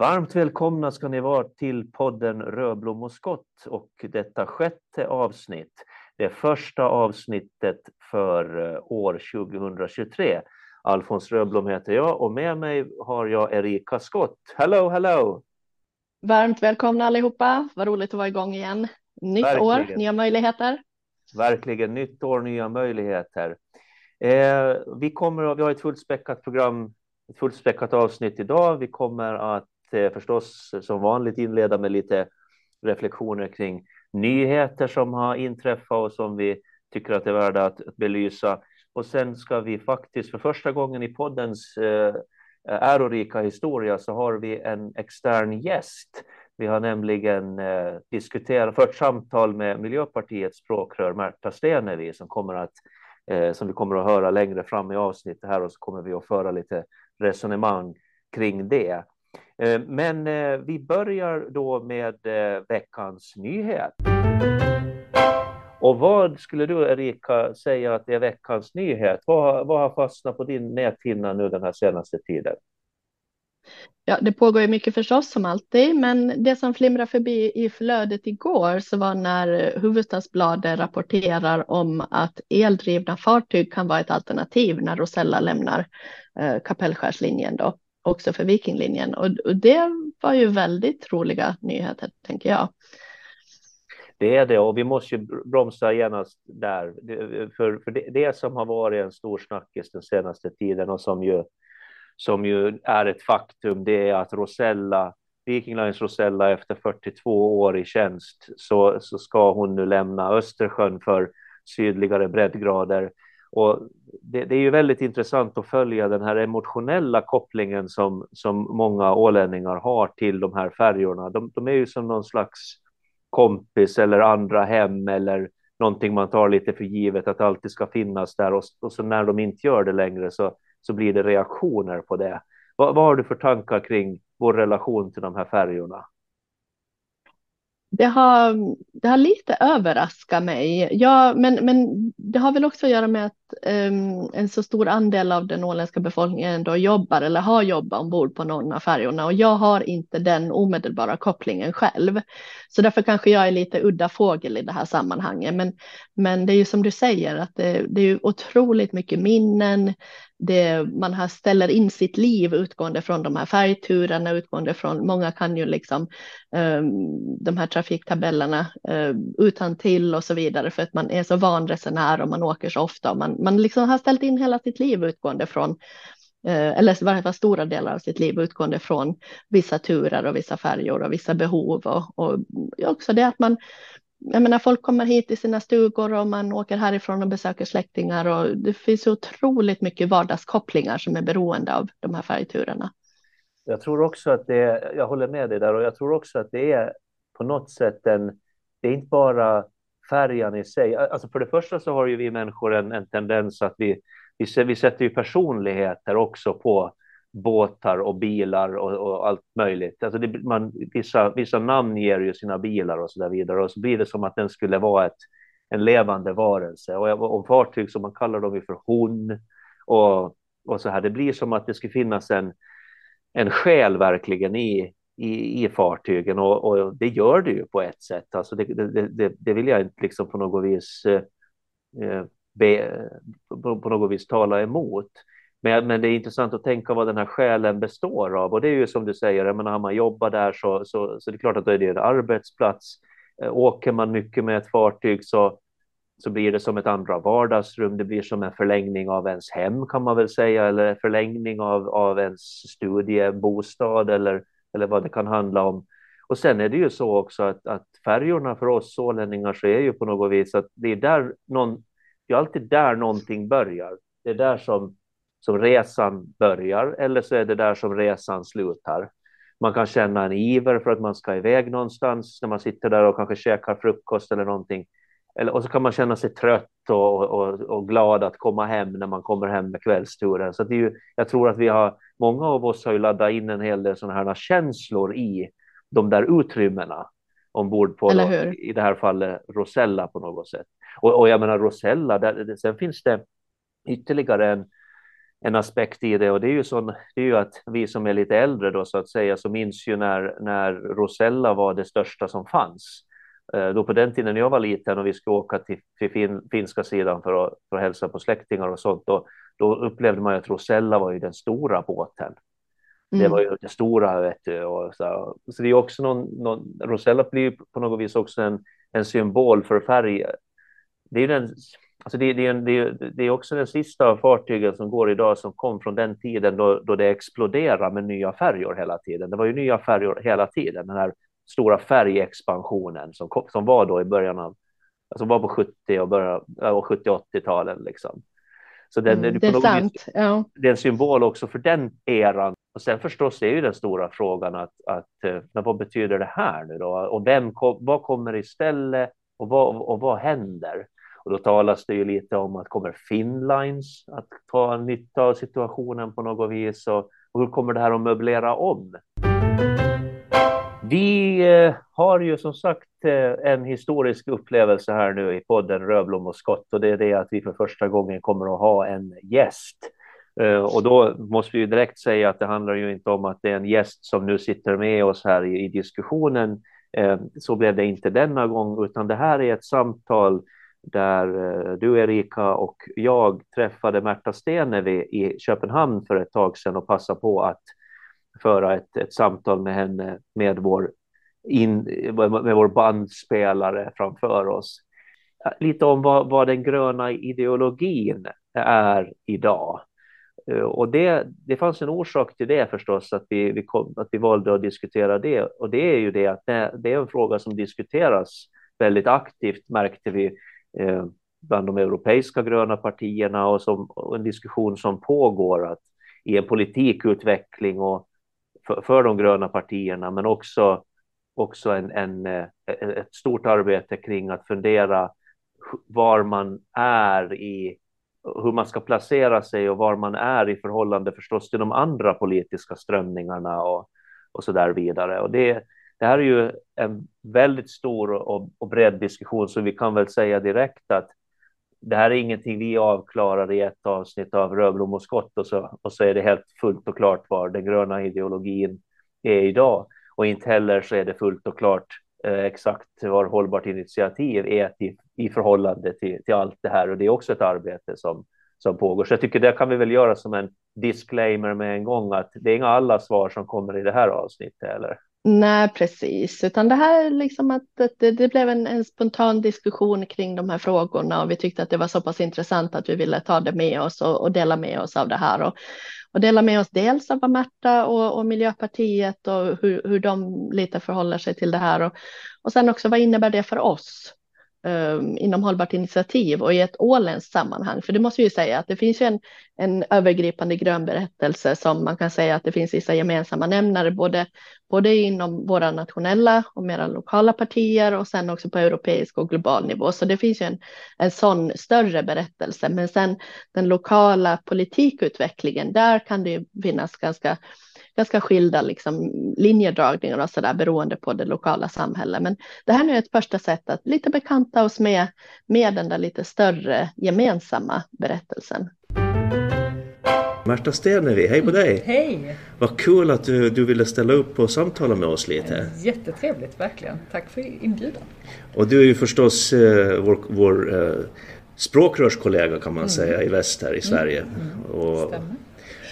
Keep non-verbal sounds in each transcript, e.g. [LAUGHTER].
Varmt välkomna ska ni vara till podden Rödblom och skott och detta sjätte avsnitt. Det första avsnittet för eh, år 2023. Alfons Rödblom heter jag och med mig har jag Erika Skott. Hello, hello! Varmt välkomna allihopa. Vad roligt att vara igång igen. Nytt Verkligen. år, nya möjligheter. Verkligen, nytt år, nya möjligheter. Eh, vi, kommer, vi har ett fullspäckat program, ett fullspäckat avsnitt idag. Vi kommer att Eh, förstås som vanligt inleda med lite reflektioner kring nyheter som har inträffat och som vi tycker att det är värda att, att belysa. Och sen ska vi faktiskt för första gången i poddens eh, ärorika historia så har vi en extern gäst. Vi har nämligen eh, diskuterat, fört samtal med Miljöpartiets språkrör Märta Stenevi som kommer att eh, som vi kommer att höra längre fram i avsnittet här och så kommer vi att föra lite resonemang kring det. Eh, men eh, vi börjar då med eh, veckans nyhet. Och vad skulle du Erika säga att det är veckans nyhet? Vad, vad har fastnat på din näthinna nu den här senaste tiden? Ja, det pågår ju mycket förstås som alltid, men det som flimrar förbi i flödet igår så var när Hufvudstadsbladet rapporterar om att eldrivna fartyg kan vara ett alternativ när Rosella lämnar eh, Kapellskärslinjen då, också för Vikinglinjen. Och, och det var ju väldigt roliga nyheter, tänker jag. Det är det och vi måste ju bromsa genast där. För, för det, det som har varit en stor snackis den senaste tiden och som ju som ju är ett faktum, det är att Rosella, Viking Lines Rosella efter 42 år i tjänst så, så ska hon nu lämna Östersjön för sydligare breddgrader. Och det, det, är ju väldigt intressant att följa den här emotionella kopplingen som, som många ålänningar har till de här färjorna. De, de är ju som någon slags kompis eller andra hem eller någonting man tar lite för givet att alltid ska finnas där och, och så när de inte gör det längre så så blir det reaktioner på det. Vad, vad har du för tankar kring vår relation till de här färjorna? Det har, det har lite överraskat mig. Ja, men, men det har väl också att göra med att um, en så stor andel av den åländska befolkningen ändå jobbar eller har jobbat ombord på någon av färjorna och jag har inte den omedelbara kopplingen själv. Så därför kanske jag är lite udda fågel i det här sammanhanget. Men, men det är ju som du säger att det, det är otroligt mycket minnen det, man har ställer in sitt liv utgående från de här färgturerna, utgående från, många kan ju liksom um, de här trafiktabellerna uh, utan till och så vidare för att man är så van resenär och man åker så ofta och man, man liksom har ställt in hela sitt liv utgående från eh, eller i varje fall stora delar av sitt liv utgående från vissa turer och vissa färjor och vissa behov och, och också det att man jag menar, folk kommer hit i sina stugor och man åker härifrån och besöker släktingar och det finns otroligt mycket vardagskopplingar som är beroende av de här färgturerna. Jag tror också att det jag håller med dig där och jag tror också att det är på något sätt en, det är inte bara färjan i sig. Alltså för det första så har ju vi människor en, en tendens att vi, vi, vi sätter ju personligheter också på båtar och bilar och, och allt möjligt. Alltså det, man, vissa, vissa namn ger ju sina bilar och så där vidare och så blir det som att den skulle vara ett, en levande varelse. Och om fartyg som man kallar dem för hon och, och så här, det blir som att det skulle finnas en, en själ verkligen i, i, i fartygen och, och det gör det ju på ett sätt. Alltså det, det, det, det vill jag inte liksom på något vis eh, eh, be, på, på något vis tala emot. Men, men det är intressant att tänka vad den här själen består av. Och det är ju som du säger, jag menar, har man jobbat där så, så, så det är klart att det är en arbetsplats. Eh, åker man mycket med ett fartyg så, så blir det som ett andra vardagsrum. Det blir som en förlängning av ens hem kan man väl säga, eller en förlängning av, av ens studiebostad eller, eller vad det kan handla om. Och sen är det ju så också att, att färjorna för oss ålänningar så är ju på något vis att det är där någon, det är alltid där någonting börjar. Det är där som som resan börjar eller så är det där som resan slutar. Man kan känna en iver för att man ska iväg någonstans när man sitter där och kanske käkar frukost eller någonting. Eller, och så kan man känna sig trött och, och, och glad att komma hem när man kommer hem med kvällsturen. Så det är ju, jag tror att vi har, många av oss har ju laddat in en hel del sådana här känslor i de där utrymmena ombord på, då, i det här fallet, Rosella på något sätt. Och, och jag menar Rosella, där, sen finns det ytterligare en, en aspekt i det och det är ju sån, det är ju att vi som är lite äldre då så att säga så minns ju när, när Rosella var det största som fanns. Eh, då på den tiden när jag var liten och vi skulle åka till, till fin, finska sidan för att, för att hälsa på släktingar och sånt, då, då upplevde man att Rosella var ju den stora båten. Mm. Det var ju det stora, vet du. Och så, så det är också någon, någon, Rosella blir på något vis också en, en symbol för färg. Det är den, alltså det, det, det, det är också den sista fartygen som går idag som kom från den tiden då, då det exploderar med nya färjor hela tiden. Det var ju nya färjor hela tiden. Den här stora färgexpansionen som, som var då i början av, alltså var på 70 och början och 70-80-talen liksom. Så den, mm, det är sant. Ja. Det är en symbol också för den eran. Och sen förstås är ju den stora frågan att, att eh, men vad betyder det här nu då? Och vem kom, vad kommer istället och vad, och vad händer? Och då talas det ju lite om att kommer Finnlines att ta nytta av situationen på något vis och, och hur kommer det här att möblera om? Vi eh, har ju som sagt eh, en historisk upplevelse här nu i podden Röblom och skott och det är det att vi för första gången kommer att ha en gäst. Eh, och då måste vi ju direkt säga att det handlar ju inte om att det är en gäst som nu sitter med oss här i, i diskussionen. Så blev det inte denna gång, utan det här är ett samtal där du Erika och jag träffade Märta Stenevi i Köpenhamn för ett tag sedan och passade på att föra ett, ett samtal med henne med vår, in, med vår bandspelare framför oss. Lite om vad, vad den gröna ideologin är idag. Eh, och det, det fanns en orsak till det förstås, att vi, vi, kom, att vi valde att diskutera det. Och det är ju det att det, det är en fråga som diskuteras väldigt aktivt, märkte vi, eh, bland de europeiska gröna partierna och, som, och en diskussion som pågår att i en politikutveckling och för, för de gröna partierna, men också, också en, en, eh, ett stort arbete kring att fundera var man är i hur man ska placera sig och var man är i förhållande förstås till de andra politiska strömningarna och, och så där vidare. Och det, det här är ju en väldigt stor och, och bred diskussion, så vi kan väl säga direkt att det här är ingenting vi avklarar i ett avsnitt av Rödblom och skott och så, och så är det helt fullt och klart var den gröna ideologin är idag. Och inte heller så är det fullt och klart eh, exakt var hållbart initiativ är till, i förhållande till, till allt det här. Och det är också ett arbete som, som pågår. Så jag tycker det kan vi väl göra som en disclaimer med en gång att det är inga alla svar som kommer i det här avsnittet. Eller? Nej, precis, utan det här liksom att, att det, det, blev en, en, spontan diskussion kring de här frågorna och vi tyckte att det var så pass intressant att vi ville ta det med oss och, och dela med oss av det här och, och dela med oss dels av vad Märta och, och Miljöpartiet och hur, hur de lite förhåller sig till det här och, och sen också vad innebär det för oss? Ehm, inom hållbart initiativ och i ett åländskt sammanhang. För det måste vi ju säga att det finns ju en, en övergripande grön berättelse som man kan säga att det finns vissa gemensamma nämnare både, både inom våra nationella och mera lokala partier och sen också på europeisk och global nivå. Så det finns ju en, en sån större berättelse. Men sen den lokala politikutvecklingen, där kan det ju finnas ganska ganska skilda liksom, linjedragningar och så där beroende på det lokala samhället. Men det här är ett första sätt att lite bekanta oss med, med den där lite större gemensamma berättelsen. Märta Stenevi, hej på dig! Hej! Vad kul att du, du ville ställa upp och samtala med oss lite. Jättetrevligt, verkligen. Tack för inbjudan. Och du är ju förstås eh, vår, vår eh, språkrörskollega kan man mm. säga i väst här i Sverige. Mm. Mm. Och, Stämmer.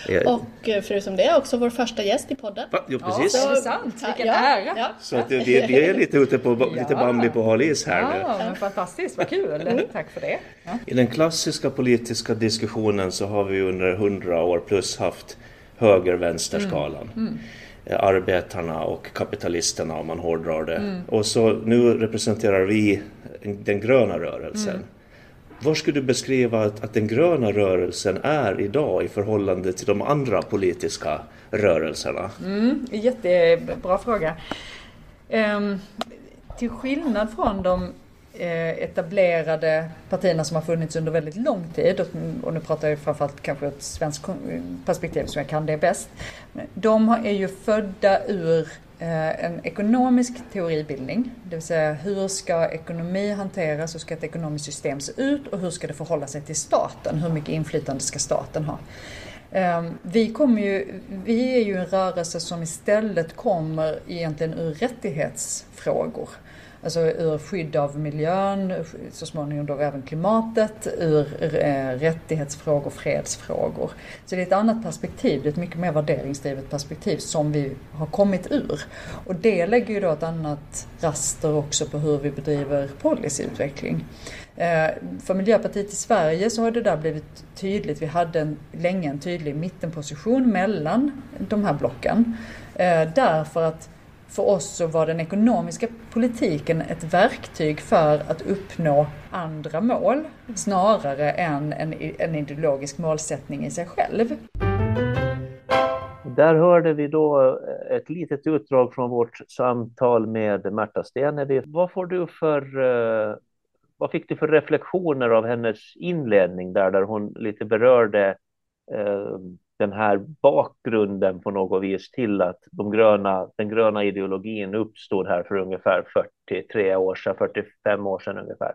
Och eh, förutom det också vår första gäst i podden. Va? Jo, precis. Ja, det är sant. Vilken ja, ära. Ja. Så att vi, vi är lite ute på lite Bambi på hal is här ja, nu. Men fantastiskt, vad kul. Mm. Tack för det. I den klassiska politiska diskussionen så har vi under hundra år plus haft höger-vänster-skalan. Mm. Mm eh, arbetarna och kapitalisterna om man hårdrar det. Mm. Och så nu representerar vi den gröna rörelsen. Mm. Var skulle du beskriva att, att, den gröna rörelsen är idag i förhållande till de andra politiska rörelserna? Mm, jättebra fråga. Um, till skillnad från de eh, etablerade partierna som har funnits under väldigt lång tid, och nu pratar jag framförallt kanske ur ett svenskt perspektiv som jag kan det bäst. De är ju födda ur Eh, en ekonomisk teoribildning, det vill säga hur ska ekonomi hanteras, hur ska ett ekonomiskt system se ut och hur ska det förhålla sig till staten, hur mycket inflytande ska staten ha? Ehm, vi, kommer ju, vi är ju en rörelse som istället kommer egentligen ur rättighetsfrågor. Alltså ur skydd av miljön, så småningom då även klimatet, ur eh, rättighetsfrågor, fredsfrågor. Så det är ett annat perspektiv, det är ett mycket mer värderingsdrivet perspektiv som vi har kommit ur. Och det lägger ju då ett annat raster också på hur vi bedriver policyutveckling. Eh, för Miljöpartiet i Sverige så har det där blivit tydligt. Vi hade en, länge en tydlig mittenposition mellan de här blocken. Eh, därför att för oss så var den ekonomiska politiken ett verktyg för att uppnå andra mål snarare än en, en ideologisk målsättning i sig själv. Där hörde vi då eh, ett litet utdrag från vårt samtal med Märta Stenevi. Vad får du för eh, vad fick du för reflektioner av hennes inledning där, där hon lite berörde eh, den här bakgrunden på något vis till att de gröna, den gröna ideologin uppstod här för ungefär 43 år sedan, 45 år sedan ungefär.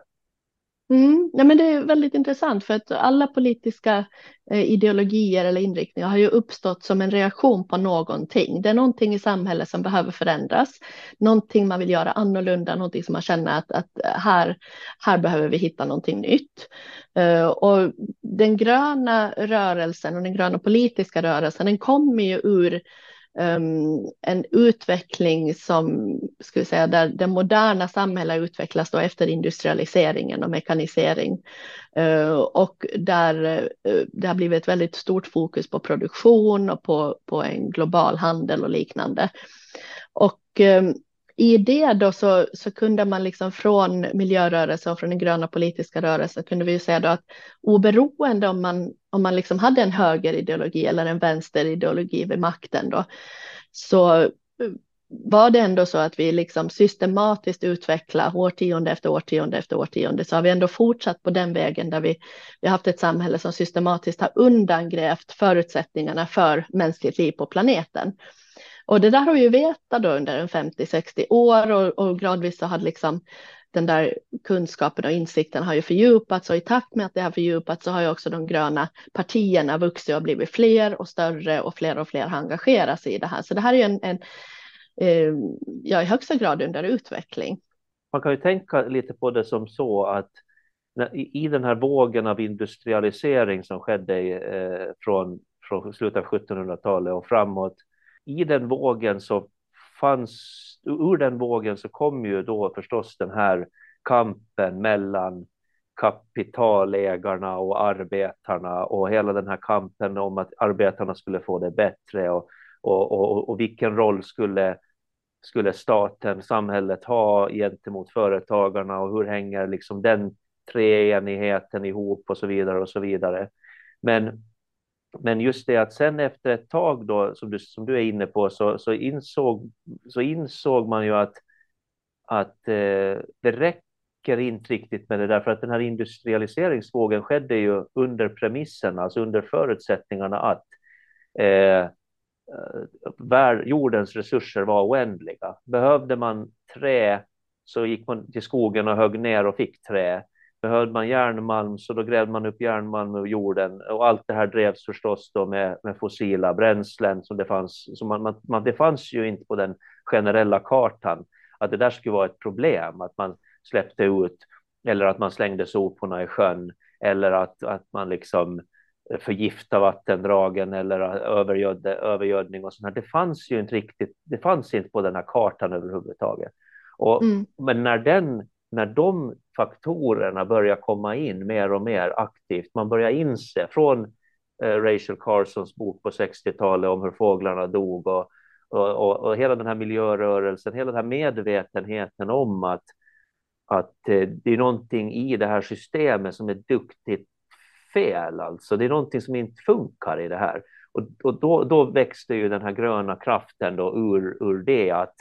Mm, ja, men det är väldigt intressant för att alla politiska eh, ideologier eller inriktningar har ju uppstått som en reaktion på någonting. Det är någonting i samhället som behöver förändras, någonting man vill göra annorlunda, någonting som man känner att, att eh, här, här behöver vi hitta någonting nytt. Eh, och den gröna rörelsen och den gröna politiska rörelsen, den kommer ju ur um, en utveckling som, ska vi säga, där det moderna samhället utvecklas då efter industrialiseringen och mekanisering. Uh, och där uh, det har blivit ett väldigt stort fokus på produktion och på, på en global handel och liknande. Och um, i det då så, så kunde man liksom från miljörörelsen och från den gröna politiska rörelsen kunde vi säga då att oberoende om man, om man liksom hade en högerideologi eller en vänsterideologi vid makten då, så eh, var det ändå så att vi liksom systematiskt utvecklar årtionde efter årtionde efter årtionde så har vi ändå fortsatt på den vägen där vi, vi har haft ett samhälle som systematiskt har undangrävt förutsättningarna för mänskligt liv på planeten. Och det där har vi ju vetat då under en 50-60 år och, och gradvis så har liksom den där kunskapen och insikten har ju fördjupats och i takt med att det har fördjupats så har ju också de gröna partierna vuxit och blivit fler och större och fler och fler har engagerat sig i det här. Så det här är ju en, en eh, ja, i högsta grad under utveckling. Man kan ju tänka lite på det som så att i den här vågen av industrialisering som skedde eh, från, från slutet av 1700-talet och framåt i den vågen så fanns, ur den vågen så kom ju då förstås den här kampen mellan kapitalägarna och arbetarna och hela den här kampen om att arbetarna skulle få det bättre och, och, och, och vilken roll skulle, skulle staten, samhället ha gentemot företagarna och hur hänger liksom den treenigheten ihop och så vidare och så vidare. Men men just det att sen efter ett tag då, som du, som du är inne på, så, så, insåg, så insåg man ju att, att eh, det räcker inte riktigt med det där, för att den här industrialiseringsvågen skedde ju under premisserna, alltså under förutsättningarna att eh, eh, vär, jordens resurser var oändliga. Behövde man trä så gick man till skogen och högg ner och fick trä. Behövde man järnmalm så då grävde man upp järnmalm ur jorden och allt det här drevs förstås då med, med fossila bränslen som det fanns. Så man, man, det fanns ju inte på den generella kartan att det där skulle vara ett problem, att man släppte ut eller att man slängde soporna i sjön eller att, att man liksom förgifta vattendragen eller övergödde, övergödning och sånt här. Det fanns ju inte riktigt, det fanns inte på den här kartan överhuvudtaget. Och, mm. Men när den när de faktorerna börjar komma in mer och mer aktivt, man börjar inse från eh, Rachel Carsons bok på 60-talet om hur fåglarna dog och, och, och, och, hela den här miljörörelsen, hela den här medvetenheten om att, att eh, det är någonting i det här systemet som är duktigt fel, alltså det är någonting som inte funkar i det här. Och, och då, då växte ju den här gröna kraften då ur, ur det att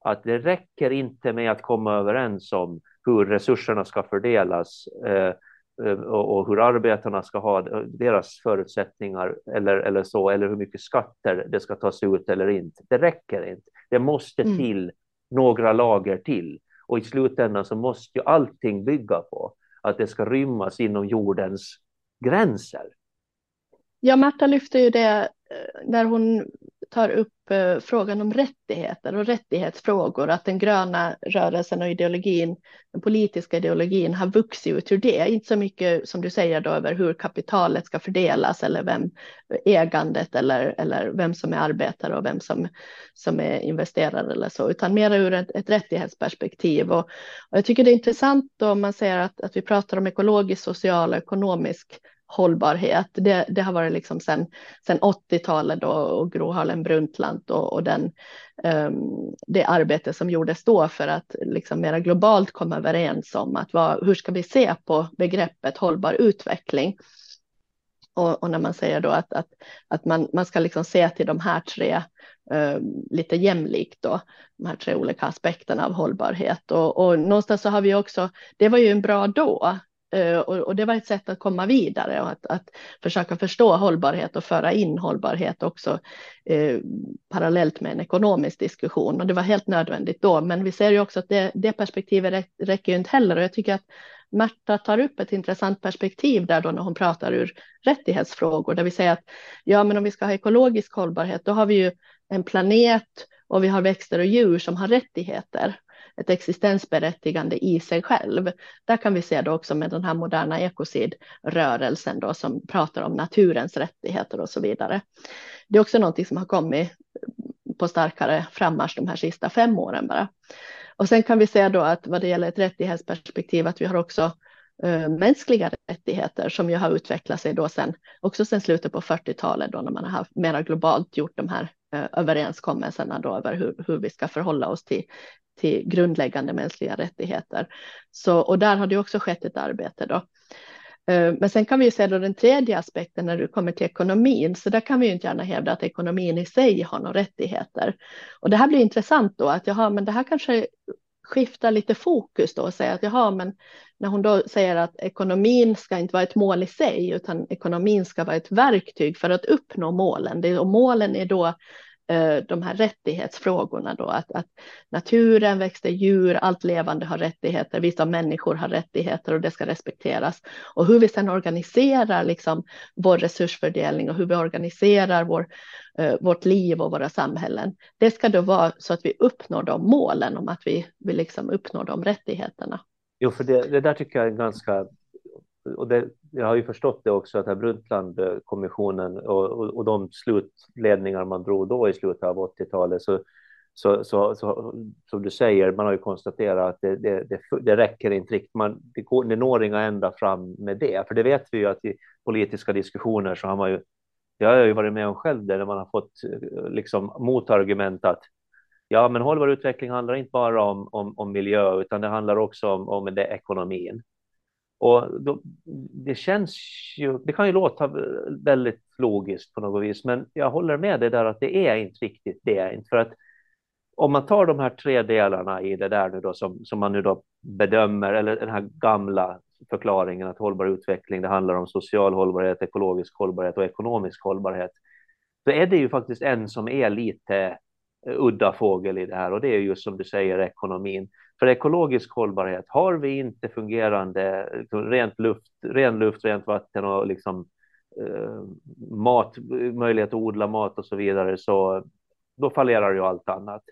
att det räcker inte med att komma överens om hur resurserna ska fördelas eh, eh och, hur arbetarna ska ha deras förutsättningar eller, eller så, eller hur mycket skatter det ska tas ut eller inte. Det räcker inte. Det måste mm. till mm. några lager till. Och i slutändan så måste ju allting bygga på att det ska rymmas inom jordens gränser. Ja, Märta lyfter ju det när hon tar upp eh, frågan om rättigheter och rättighetsfrågor, att den gröna rörelsen och ideologin, den politiska ideologin har vuxit ut ur det. Inte så mycket som du säger då över hur kapitalet ska fördelas eller vem ägandet eller, eller vem som är arbetare och vem som, som är investerare eller så, utan mer ur ett, ett rättighetsperspektiv. Och, och jag tycker det är intressant då om man säger att, att vi pratar om ekologisk, social och ekonomisk hållbarhet. Det, det har varit liksom sedan sen 80-talet då och Gro Harlem Brundtland och, och den, um, det arbete som gjordes då för att liksom mera globalt komma överens om att vad, hur ska vi se på begreppet hållbar utveckling. Och, och när man säger då att, att, att man, man ska liksom se till de här tre ehm, lite jämlikt då, de här tre olika aspekterna av hållbarhet. Och, och någonstans så har vi också, det var ju en bra då, Eh, och, det var ett sätt att komma vidare och att, att försöka förstå hållbarhet och föra in hållbarhet också eh, parallellt med en ekonomisk diskussion. Och det var helt nödvändigt då. Men vi ser ju också att det, det perspektivet räcker ju inte heller. Och jag tycker att Märta tar upp ett intressant perspektiv där då när hon pratar ur rättighetsfrågor, där vi säger att ja, men om vi ska ha ekologisk hållbarhet, då har vi ju en planet och vi har växter och djur som har rättigheter ett existensberättigande i sig själv. Där kan vi se då också med den här moderna ekocidrörelsen då som pratar om naturens rättigheter och så vidare. Det är också någonting som har kommit på starkare frammarsch de här sista fem åren bara. Och sen kan vi se då att vad det gäller ett rättighetsperspektiv att vi har också eh, mänskliga rättigheter som ju har utvecklat sig då sen också sen slutet på 40-talet då när man har haft mera globalt gjort de här Eh, överenskommelserna då över hur, hur vi ska förhålla oss till till grundläggande mänskliga rättigheter. Så, och där har det också skett ett arbete då. Eh, men sen kan vi ju se då den tredje aspekten när du kommer till ekonomin, så där kan vi ju inte gärna hävda att ekonomin i sig har några rättigheter. Och det här blir intressant då, att jaha, men det här kanske skiftar lite fokus då och säger att jaha, men när hon då säger att ekonomin ska inte vara ett mål i sig, utan ekonomin ska vara ett verktyg för att uppnå målen. Det, och målen är då Eh, de här rättighetsfrågorna då, att, att naturen, växter, djur, allt levande har rättigheter, vissa människor har rättigheter och det ska respekteras. Och hur vi sedan organiserar liksom vår resursfördelning och hur vi organiserar vår, eh, vårt liv och våra samhällen, det ska då vara så att vi uppnår de målen om att vi, vi liksom uppnår de rättigheterna. Jo, för det, det där tycker jag är ganska och det, jag har ju förstått det också att här Brundtlandkommissionen och, och, och de slutledningar man drog då i slutet av 80-talet så, så, så, så, som du säger, man har ju konstaterat att det, det, det, det räcker inte riktigt. Man, det, går, det når inga ända fram med det, för det vet vi ju att i politiska diskussioner så har man ju, jag har ju varit med om själv där man har fått eh, liksom motargument att ja, men hållbar utveckling handlar inte bara om, om, om miljö, utan det handlar också om, om det ekonomin. Och då, det känns ju, det kan ju låta väldigt logiskt på något vis, men jag håller med dig där att det är inte riktigt det. Inte för att om man tar de här tre delarna i det där nu då som, som man nu då bedömer, eller den här gamla förklaringen att hållbar utveckling, det handlar om social hållbarhet, ekologisk hållbarhet och ekonomisk hållbarhet, så är det ju faktiskt en som är lite eh, udda fågel i det här och det är just som du säger ekonomin. För ekologisk hållbarhet, har vi inte fungerande liksom, rent luft, ren luft, rent vatten och liksom, eh, mat, möjlighet att odla mat och så vidare, så då fallerar ju allt annat.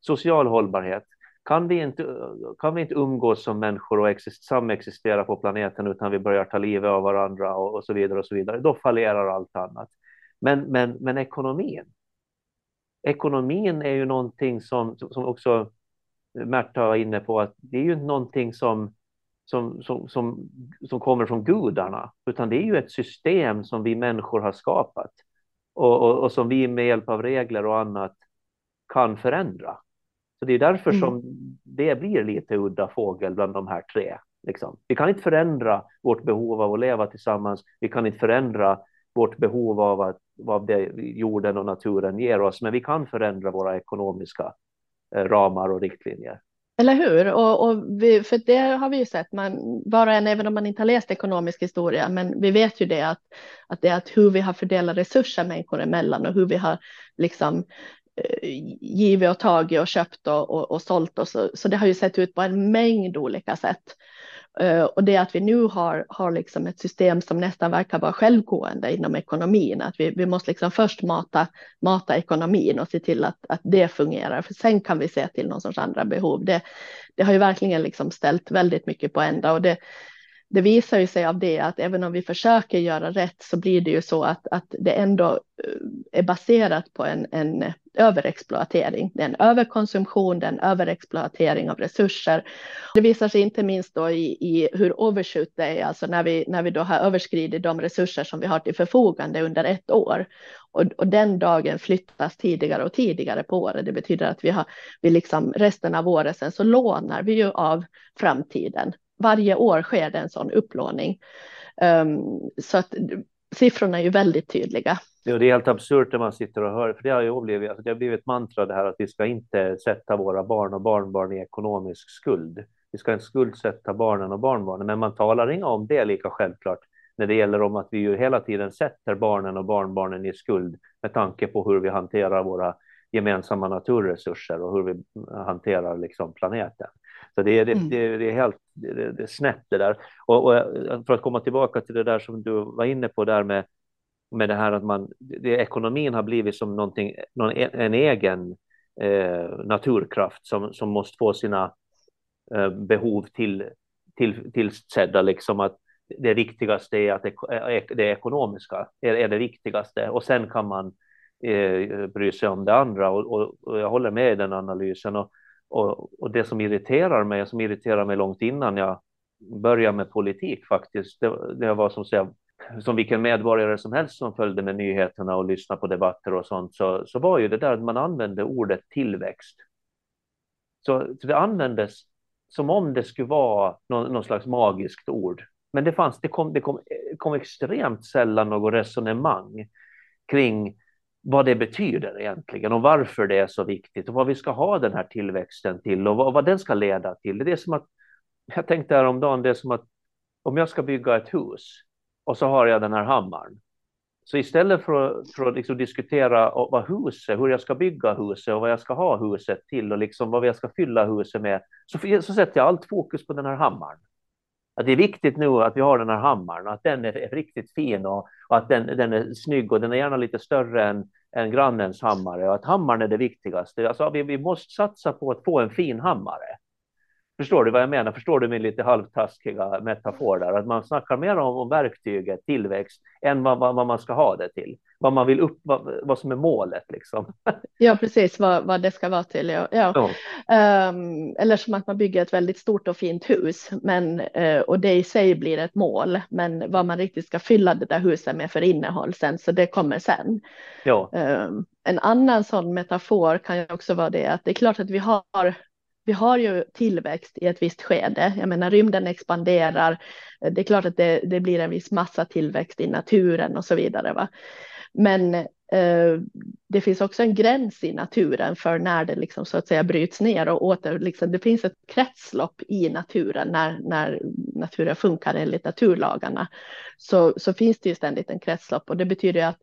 Social hållbarhet, kan vi inte, kan vi inte umgås som människor och exist, samexistera på planeten utan vi börjar ta livet av varandra och, och, så vidare och så vidare, då fallerar allt annat. Men, men, men ekonomin, ekonomin är ju någonting som, som också Märta var inne på, att det är ju någonting som, som, som, som, som kommer från gudarna, utan det är ju ett system som vi människor har skapat och, och, och som vi med hjälp av regler och annat kan förändra. Så det är därför mm. som det blir lite udda fågel bland de här tre. Liksom. Vi kan inte förändra vårt behov av att leva tillsammans. Vi kan inte förändra vårt behov av, att, av det jorden och naturen ger oss, men vi kan förändra våra ekonomiska Eh, ramar och riktlinjer. Eller hur? Och, och vi, för det har vi ju sett, man, var och en, även om man inte har läst ekonomisk historia, men vi vet ju det att, att det är att hur vi har fördelat resurser människor emellan och hur vi har liksom eh, givit och tagit och köpt och, och, och sålt och så, så det har ju sett ut på en mängd olika sätt. Eh, och det att vi nu har, har liksom ett system som nästan verkar vara självgående inom ekonomin, att vi, vi måste liksom först mata, mata ekonomin och se till att, att det fungerar, för sen kan vi se till någon sorts andra behov. Det, det har ju verkligen liksom ställt väldigt mycket på ända och det, det visar ju sig av det att även om vi försöker göra rätt så blir det ju så att, att det ändå eh, är baserat på en, en överexploatering. Det är en överkonsumtion, det är en överexploatering av resurser. Det visar sig inte minst då i, i hur overshoot det är, alltså när vi, när vi då har överskridit de resurser som vi har till förfogande under ett år. Och, och den dagen flyttas tidigare och tidigare på året. Det betyder att vi har, vi liksom resten av året sen så lånar vi ju av framtiden varje år sker det en sån upplåning. Um, så att siffrorna är ju väldigt tydliga. Det är helt absurt när man sitter och hör, för det har ju blivit, alltså det har blivit ett mantra det här att vi ska inte sätta våra barn och barnbarn i ekonomisk skuld. Vi ska inte skuldsätta barnen och barnbarnen, men man talar inte om det lika självklart när det gäller om att vi ju hela tiden sätter barnen och barnbarnen i skuld med tanke på hur vi hanterar våra gemensamma naturresurser och hur vi hanterar liksom planeten. Så det är, det, mm. det, det är helt det, det snett det där. Och, och, för att komma tillbaka till det där som du var inne på där med, med det här att man, det, ekonomin har blivit som någonting, någon, en egen eh, naturkraft som, som måste få sina eh, behov till, till, tillsedda, liksom att det viktigaste är att det, det ekonomiska är, är det viktigaste och sen kan man eh, bry sig om det andra och, och, och jag håller med i den analysen. Och, och, och, det som irriterar mig, som irriterar mig långt innan jag började med politik faktiskt, det, det var som, säga, som vilken medborgare som helst som följde med nyheterna och lyssnade på debatter och sånt, så, så var ju det där att man använde ordet tillväxt. Så, så det användes som om det skulle vara någon, någon slags magiskt ord. Men det, fanns, det, kom, det kom, kom extremt sällan något resonemang kring vad det betyder egentligen och varför det är så viktigt och vad vi ska ha den här tillväxten till och vad, vad den ska leda till. Det är som att, jag tänkte häromdagen, det är som att om jag ska bygga ett hus och så har jag den här hammaren. Så istället för, för att liksom diskutera vad huset, hur jag ska bygga huset och vad jag ska ha huset till och liksom vad jag ska fylla huset med, så, så sätter jag allt fokus på den här hammaren att det är viktigt nu att vi har den här hammaren, att den är, riktigt fin och, och, att den, den är snygg och den är gärna lite större än, än grannens hammare och att hammaren är det viktigaste. Alltså, vi, vi måste satsa på att få en fin hammare. Förstår du vad jag menar? Förstår du min lite halvtaskiga metafor där? Att man snackar mer om, om verktyget tillväxt än vad, vad, vad, man ska ha det till. Vad man vill upp, vad, vad som är målet liksom. [LAUGHS] Ja, precis vad, vad det ska vara till. Ja. ja. ja. Um, eller som att man bygger ett väldigt stort och fint hus, men uh, och det i sig blir ett mål. Men vad man riktigt ska fylla det där huset med för innehåll sen, så det kommer sen. Ja. Um, en annan sån metafor kan ju också vara det att det är klart att vi har vi har ju tillväxt i ett visst skede. Jag menar rymden expanderar. Det är klart att det, det blir en viss massa tillväxt i naturen och så vidare. Va? Men Eh, det finns också en gräns i naturen för när det liksom så att säga bryts ner och åter, liksom, det finns ett kretslopp i naturen när, när naturen funkar enligt naturlagarna. Så, så finns det ju ständigt en kretslopp och det betyder att,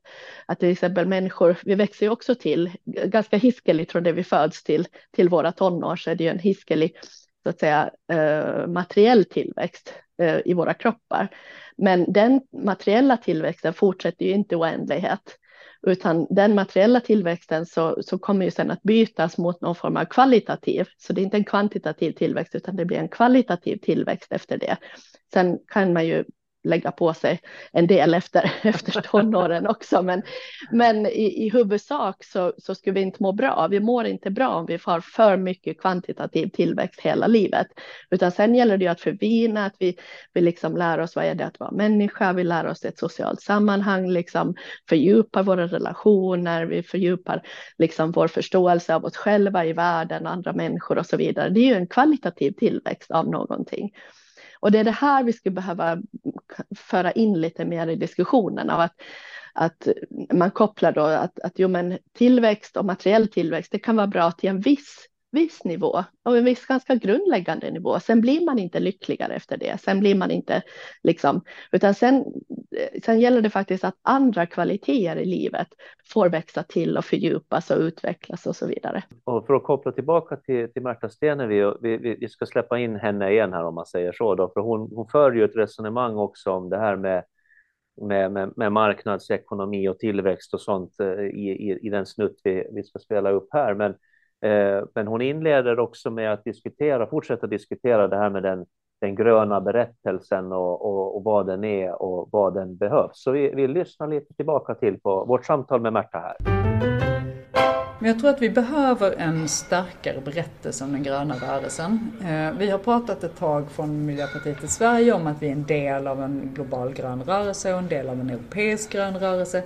att till exempel människor, vi växer ju också till, ganska hiskeligt från det vi föds till, till våra tonår så är det ju en hiskelig så att säga eh, materiell tillväxt Eh, i våra kroppar. Men den materiella tillväxten fortsätter ju inte oändlighet utan den materiella tillväxten så, så kommer ju sen att bytas mot någon form av kvalitativ. Så det är inte en kvantitativ tillväxt utan det blir en kvalitativ tillväxt efter det. Sen kan man ju lägga på sig en del efter, [LAUGHS] efter tonåren också. Men, men i, i huvudsak så, så skulle vi inte må bra. Vi mår inte bra om vi får för mycket kvantitativ tillväxt hela livet. Utan sen gäller det ju att förvina, att vi, vi liksom lär oss vad är det att vara människa, vi lär oss ett socialt sammanhang, liksom fördjupar våra relationer, vi fördjupar liksom vår förståelse av oss själva i världen, andra människor och så vidare. Det är ju en kvalitativ tillväxt av någonting. Och det är det här vi skulle behöva föra in lite mer i diskussionen av att, att man kopplar då att, att jo, men tillväxt och materiell tillväxt, det kan vara bra till en viss viss nivå och en viss ganska grundläggande nivå. Sen blir man inte lyckligare efter det. Sen blir man inte liksom, utan sen, sen gäller det faktiskt att andra kvaliteter i livet får växa till och fördjupas och utvecklas och så vidare. Och för att koppla tillbaka till, till Märta Stenevi, vi, vi, vi ska släppa in henne igen här om man säger så, då, för hon, hon för ju ett resonemang också om det här med med, med, med, marknadsekonomi och tillväxt och sånt eh, i, i, i den snutt vi, vi ska spela upp här. Men Eh, men hon inleder också med att diskutera, fortsätta diskutera det här med den, den gröna berättelsen och, och, och, vad den är och vad den behövs. Så vi, vi lyssnar lite tillbaka till på vårt samtal med Märta här. Men jag tror att vi behöver en starkare berättelse om den gröna rörelsen. Eh, vi har pratat ett tag från Miljöpartiet i Sverige om att vi är en del av en global grön rörelse och en del av en europeisk grön rörelse.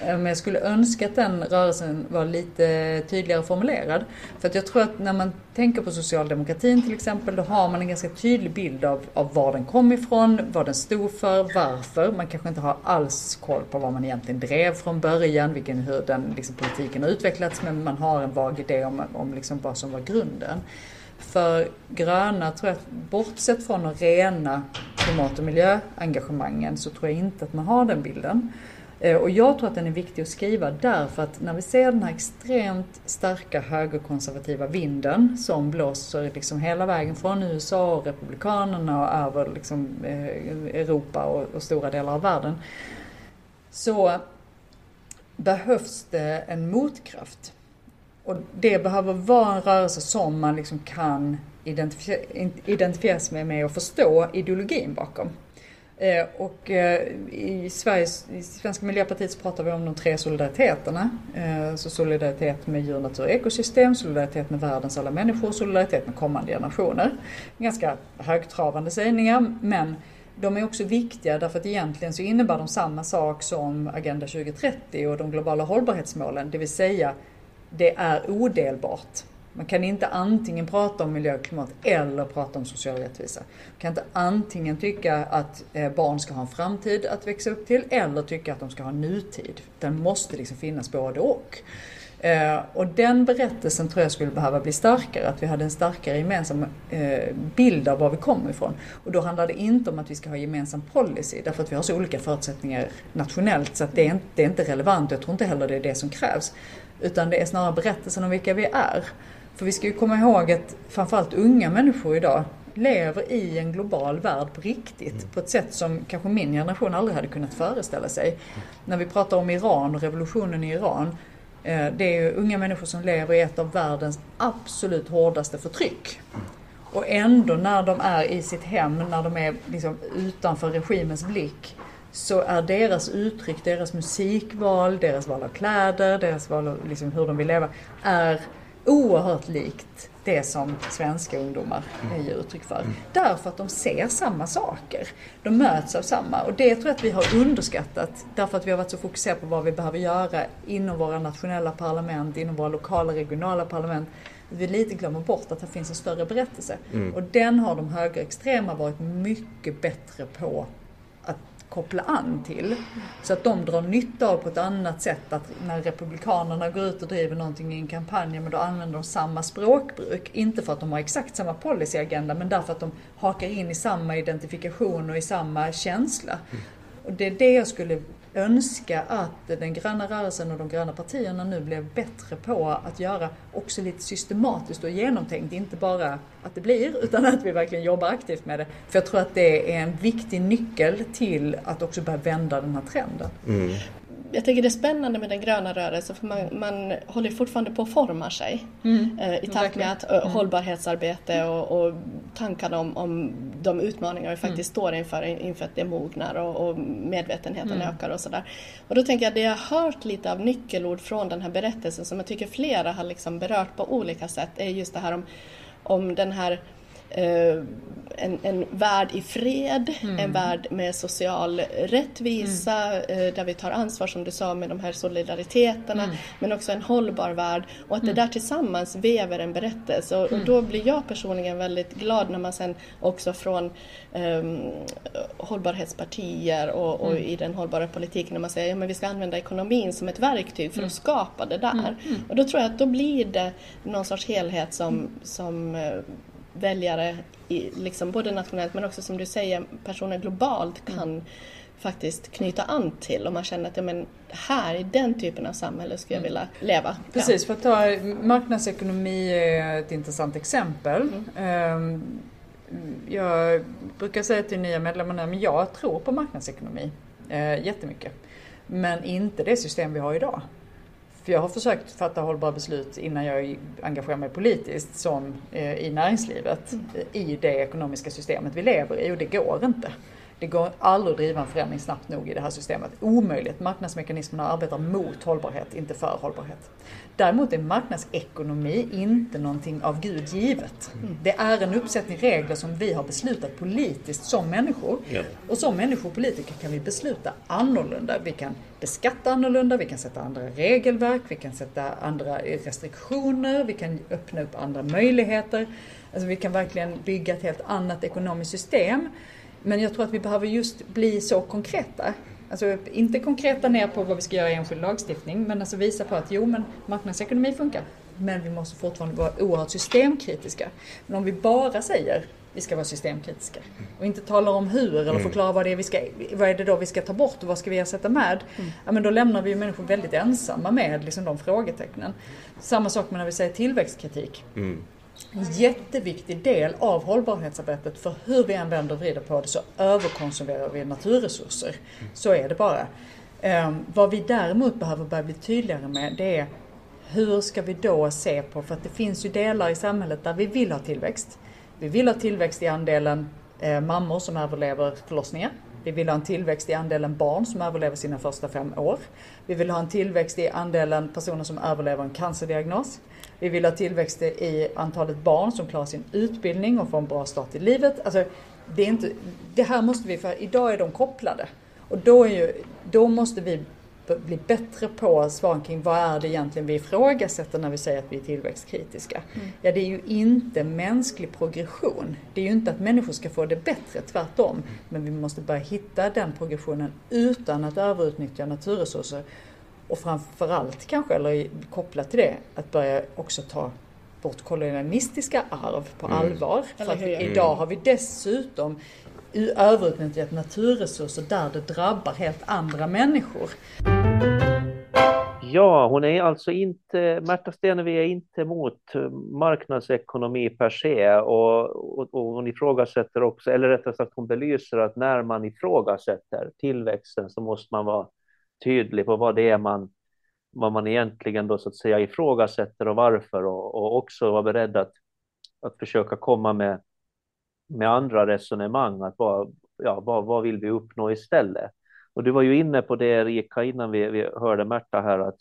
Eh, men jag skulle önska att den rörelsen var lite tydligare formulerad. För att jag tror att när man tänker på socialdemokratin till exempel, då har man en ganska tydlig bild av, av var den kom ifrån, vad den stod för, varför. Man kanske inte har alls koll på vad man egentligen drev från början, vilken, hur den liksom, politiken har utvecklats, men man har en vag idé om, om liksom vad som var grunden. För gröna tror jag, bortsett från att rena klimat och miljöengagemangen, så tror jag inte att man har den bilden. Eh, och jag tror att den är viktig att skriva därför att när vi ser den här extremt starka högerkonservativa vinden som blåser liksom hela vägen från USA och Republikanerna och över liksom eh, Europa och, och stora delar av världen. Så behövs det en motkraft. Och det behöver vara en rörelse som man liksom kan identifiera sig med och förstå ideologin bakom. Eh, och eh, i, Sveriges, i Svenska Miljöpartiet så pratar vi om de tre solidariteterna. Eh, så solidaritet med djur, natur och ekosystem, solidaritet med världens alla människor, solidaritet med kommande generationer. Ganska högtravande sägningar men de är också viktiga därför att egentligen så innebär de samma sak som Agenda 2030 och de globala hållbarhetsmålen, det vill säga det är odelbart. Man kan inte antingen prata om miljö och klimat eller prata om social rättvisa. Man kan inte antingen tycka att eh, barn ska ha en framtid att växa upp till eller tycka att de ska ha nutid. Den måste liksom finnas både och. Eh, och den berättelsen tror jag skulle behöva bli starkare, att vi hade en starkare gemensam eh, bild av var vi kommer ifrån. Och då handlar det inte om att vi ska ha gemensam policy, därför att vi har så olika förutsättningar nationellt så att det är inte, det är inte relevant. Jag tror inte heller det är det som krävs. Utan det är snarare berättelsen om vilka vi är. För vi ska ju komma ihåg att framförallt unga människor idag lever i en global värld på riktigt. Mm. På ett sätt som kanske min generation aldrig hade kunnat föreställa sig. När vi pratar om Iran och revolutionen i Iran. Eh, det är ju unga människor som lever i ett av världens absolut hårdaste förtryck. Och ändå när de är i sitt hem, när de är liksom utanför regimens blick, så är deras uttryck, deras musikval, deras val av kläder, deras val av liksom hur de vill leva, är oerhört likt det som svenska ungdomar ger uttryck för. Mm. Därför att de ser samma saker. De möts av samma. Och det tror jag att vi har underskattat. Därför att vi har varit så fokuserade på vad vi behöver göra inom våra nationella parlament, inom våra lokala regionala parlament. Vi lite glömmer bort att det finns en större berättelse. Mm. Och den har de högerextrema varit mycket bättre på koppla an till. Så att de drar nytta av på ett annat sätt att när Republikanerna går ut och driver någonting i en kampanj, men då använder de samma språkbruk. Inte för att de har exakt samma policyagenda, men därför att de hakar in i samma identifikation och i samma känsla. Och det är det jag skulle önska att den gröna rörelsen och de gröna partierna nu blev bättre på att göra också lite systematiskt och genomtänkt. Inte bara att det blir, utan att vi verkligen jobbar aktivt med det. För jag tror att det är en viktig nyckel till att också börja vända den här trenden. Mm jag tycker det är spännande med den gröna rörelsen för man, man håller fortfarande på att forma sig mm. eh, i takt med att mm. hållbarhetsarbete och, och tankarna om, om de utmaningar vi faktiskt mm. står inför, inför att det mognar och, och medvetenheten mm. ökar och sådär. Och då tänker jag det jag har hört lite av nyckelord från den här berättelsen som jag tycker flera har liksom berört på olika sätt är just det här om, om den här eh, en, en värld i fred, mm. en värld med social rättvisa, mm. eh, där vi tar ansvar som du sa med de här solidariteterna, mm. men också en hållbar värld och att det mm. där tillsammans väver en berättelse och, och, mm. då blir jag personligen väldigt glad när man sen också från eh, hållbarhetspartier och, och mm. i den hållbara politiken när man säger att ja, vi ska använda ekonomin som ett verktyg för att skapa det där. Och då tror jag att då blir det någon sorts helhet som, som eh, väljare, i, liksom både nationellt men också som du säger personer globalt mm. kan mm. faktiskt knyta an till om man känner att ja, men här i den typen av samhälle skulle jag mm. vilja leva. Precis, ja. för att ta marknadsekonomi är ett intressant exempel. Mm. Ehm, jag brukar säga till nya medlemmar att jag tror på marknadsekonomi eh, jättemycket. Men inte det system vi har idag. För jag har försökt fatta hållbara beslut innan jag engagerar mig politiskt som eh, i näringslivet mm. i det ekonomiska systemet vi lever i och det går inte. Det går aldrig att driva en förändring snabbt nog i det här systemet. Omöjligt. Marknadsmekanismerna arbetar mot hållbarhet, inte för hållbarhet. Däremot är marknadsekonomi inte någonting av Gud givet. Mm. Det är en uppsättning regler som vi har beslutat politiskt som människor. Ja. Och som människor och politiker kan vi besluta annorlunda. Vi kan beskatta annorlunda, vi kan sätta andra regelverk, vi kan sätta andra restriktioner, vi kan öppna upp andra möjligheter. Alltså vi kan verkligen bygga ett helt annat ekonomiskt system men jag tror att vi behöver just bli så konkreta. Alltså inte konkreta ner på vad vi ska göra i enskild lagstiftning, men alltså visa på att jo, men marknadsekonomi funkar. Men vi måste fortfarande vara oerhört systemkritiska. Men om vi bara säger vi ska vara systemkritiska och inte talar om hur eller mm. förklarar vad det är vi ska, vad är det då vi ska ta bort och vad ska vi ersätta med? Mm. Ja, men då lämnar vi människor väldigt ensamma med liksom, de frågetecknen. Samma sak med när vi säger tillväxtkritik. Mm jätteviktig del av hållbarhetsarbetet för hur vi än vänder och vrider på det så överkonsumerar vi naturresurser. Så är det bara. Ehm, vad vi däremot behöver börja bli tydligare med det är hur ska vi då se på, för att det finns ju delar i samhället där vi vill ha tillväxt. Vi vill ha tillväxt i andelen eh, mammor som överlever förlossningar. Vi vill ha en tillväxt i andelen barn som överlever sina första fem år. Vi vill ha en tillväxt i andelen personer som överlever en cancerdiagnos. Vi vill ha tillväxt i antalet barn som klarar sin utbildning och får en bra start i livet. Alltså, det, är inte, det här måste vi, för idag är de kopplade. Och då, är ju, då måste vi bli bättre på svaren kring vad är det egentligen vi ifrågasätter när vi säger att vi är tillväxtkritiska. Mm. Ja, det är ju inte mänsklig progression. Det är ju inte att människor ska få det bättre, tvärtom. Men vi måste börja hitta den progressionen utan att överutnyttja naturresurser och framförallt kanske, eller kopplat till det, att börja också ta vårt kolonialistiska arv på mm. allvar. För att idag har vi dessutom överutnyttjat naturresurser där det drabbar helt andra människor. Ja, hon är alltså inte, Märta Stenevi är inte emot marknadsekonomi per se och, och, och, hon ifrågasätter också, eller rättare sagt hon belyser att när man ifrågasätter tillväxten så måste man vara tydlig på vad det är man, vad man egentligen då så att säga ifrågasätter och varför och, och också vara beredd att, att försöka komma med, med andra resonemang, att vad, ja, vad, vad vill vi uppnå istället? Och du var ju inne på det Erika innan vi, vi hörde Märta här att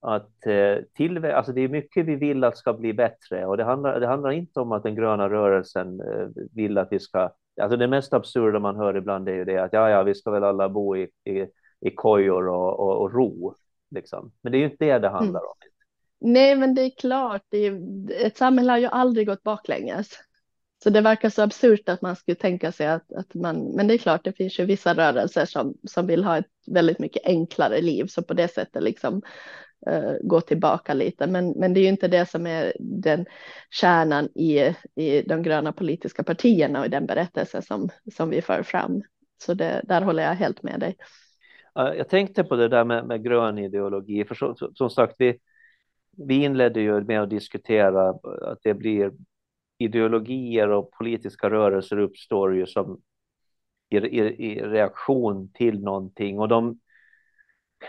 att eh, till, alltså det är mycket vi vill att ska bli bättre och det handlar, det handlar inte om att den gröna rörelsen eh, vill att vi ska, alltså det mest absurda man hör ibland är ju det att ja, ja, vi ska väl alla bo i, i i kojor och, och, och ro. Liksom. Men det är ju inte det det handlar om. Mm. Nej, men det är klart, det är, ett samhälle har ju aldrig gått baklänges. Så det verkar så absurt att man skulle tänka sig att, att man, men det är klart, det finns ju vissa rörelser som, som vill ha ett väldigt mycket enklare liv, så på det sättet liksom uh, gå tillbaka lite. Men, men det är ju inte det som är den kärnan i, i de gröna politiska partierna och i den berättelse som, som vi för fram. Så det, där håller jag helt med dig. Jag tänkte på det där med, med grön ideologi, för så, så, som sagt, vi, vi inledde ju med att diskutera att det blir ideologier och politiska rörelser uppstår ju som i, i, i reaktion till någonting. Och de,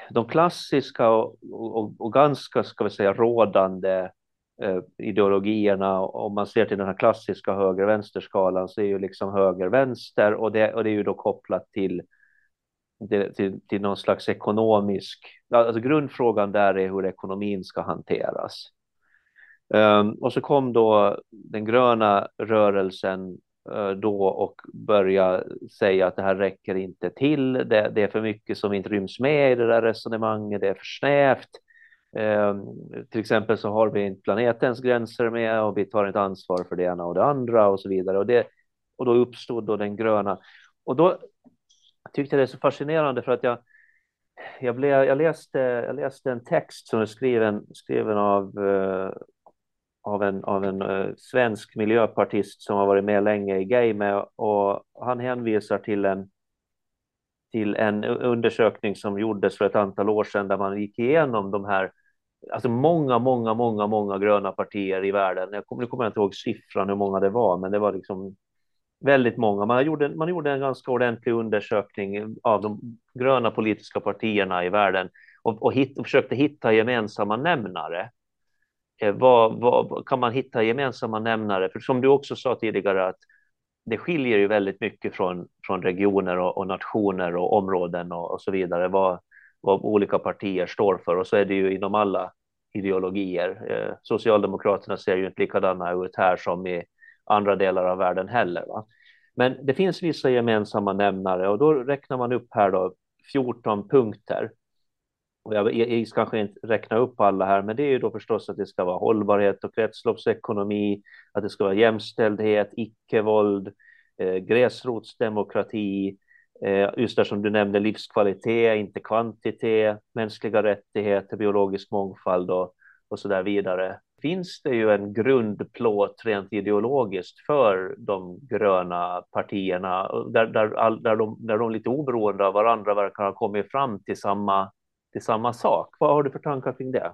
de klassiska och, och, och, ganska, ska vi säga, rådande eh, ideologierna, om man ser till den här klassiska höger-vänster-skalan så är ju liksom höger-vänster och det, och det är ju då kopplat till till, till någon slags ekonomisk, alltså grundfrågan där är hur ekonomin ska hanteras. Um, och så kom då den gröna rörelsen uh, då och började säga att det här räcker inte till. Det, det, är för mycket som inte ryms med i det där resonemanget. Det är för snävt. Um, till exempel så har vi inte planetens gränser med och vi tar inte ansvar för det ena och det andra och så vidare. Och, det, och då uppstod då den gröna. Och då jag tyckte det är så fascinerande för att jag jag, blev, jag, läste, jag läste en text som är skriven, skriven av, uh, av en, av en uh, svensk miljöpartist som har varit med länge i gamet och han hänvisar till en, till en undersökning som gjordes för ett antal år sedan där man gick igenom de här Alltså många, många, många, många gröna partier i världen. Jag kommer, nu kommer jag inte ihåg siffran hur många det var, men det var liksom väldigt många. Man gjorde, man gjorde en ganska ordentlig undersökning av de gröna politiska partierna i världen och, och, hit, och försökte hitta gemensamma nämnare. Eh, vad, vad, kan man hitta gemensamma nämnare? För som du också sa tidigare att det skiljer ju väldigt mycket från, från regioner och, och nationer och områden och, och så vidare vad, vad olika partier står för och så är det ju inom alla ideologier. Eh, Socialdemokraterna ser ju inte likadana ut här som i andra delar av världen heller. Va? Men det finns vissa gemensamma nämnare och då räknar man upp här då 14 punkter. Och jag, jag ska kanske inte räkna upp alla här, men det är ju då förstås att det ska vara hållbarhet och kretsloppsekonomi, att det ska vara jämställdhet, icke-våld, eh, gräsrotsdemokrati, eh, just där som du nämnde livskvalitet, inte kvantitet, mänskliga rättigheter, biologisk mångfald och, och så där vidare finns det ju en grundplåt rent ideologiskt för de gröna partierna där, där, där, de, där de lite oberoende av varandra verkar ha kommit fram till samma, till samma sak. Vad har du för tankar kring det?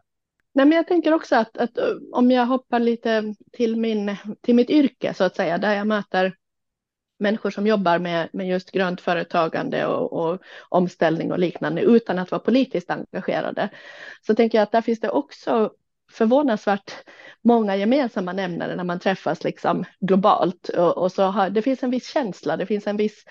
Nej, men jag tänker också att, att eh, om jag hoppar lite till, min, till mitt yrke så att säga, där jag möter människor som jobbar med, med just grönt företagande och, och, omställning och liknande utan att vara politiskt engagerade. Så tänker jag att där finns det också förvånansvärt många gemensamma nämnare när man träffas liksom globalt. Och, och så har, det finns en viss känsla, det finns en viss,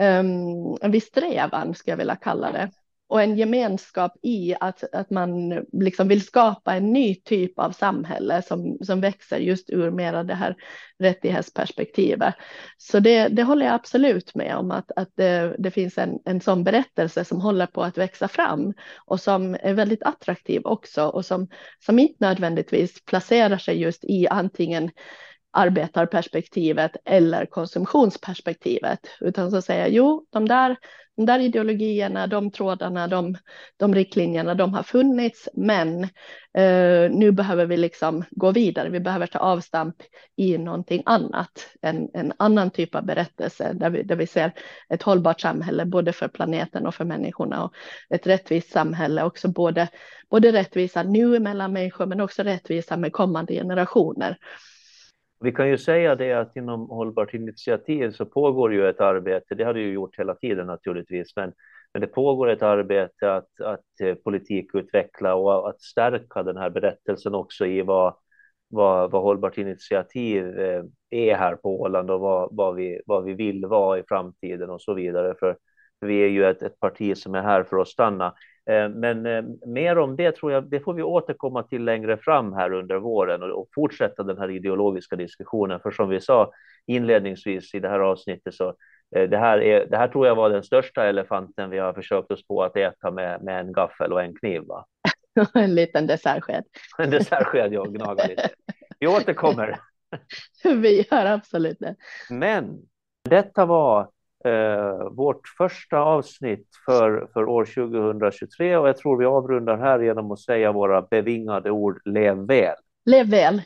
um, en viss strävan, skulle jag vilja kalla det och en gemenskap i att, att man liksom vill skapa en ny typ av samhälle som, som växer just ur mera det här rättighetsperspektivet. Så det, det håller jag absolut med om att, att det, det finns en, en sån berättelse som håller på att växa fram och som är väldigt attraktiv också och som, som inte nödvändigtvis placerar sig just i antingen arbetarperspektivet eller konsumtionsperspektivet, utan så säger jo, de där de där ideologierna, de trådarna, de, de riktlinjerna, de har funnits, men eh, nu behöver vi liksom gå vidare. Vi behöver ta avstamp i någonting annat, en, en annan typ av berättelse där vi, där vi ser ett hållbart samhälle både för planeten och för människorna och ett rättvist samhälle också både, både rättvisa nu mellan människor men också rättvisa med kommande generationer. Vi kan ju säga det att inom Hållbart initiativ så pågår ju ett arbete, det har det ju gjort hela tiden naturligtvis, men, men det pågår ett arbete att, att eh, politikutveckla och att stärka den här berättelsen också i vad, vad, vad Hållbart initiativ eh, är här på Åland och vad, vad, vi, vad vi vill vara i framtiden och så vidare. För vi är ju ett, ett parti som är här för att stanna. Eh, men eh, mer om det tror jag, det får vi återkomma till längre fram här under våren och fortsätta den här ideologiska diskussionen. För som vi sa inledningsvis i det här avsnittet så eh, det här, är, det här tror jag var den största elefanten vi har försökt oss på att äta med, med en gaffel och en kniv. Va? [LAUGHS] en liten dessertsked. [LAUGHS] En dessertsked, ja, gnaga lite. Vi återkommer. [LAUGHS] vi gör absolut det. Men detta var eh, vårt första avsnitt för, för år 2023 och jag tror vi avrundar här genom att säga våra bevingade ord Lev väl. Lev väl.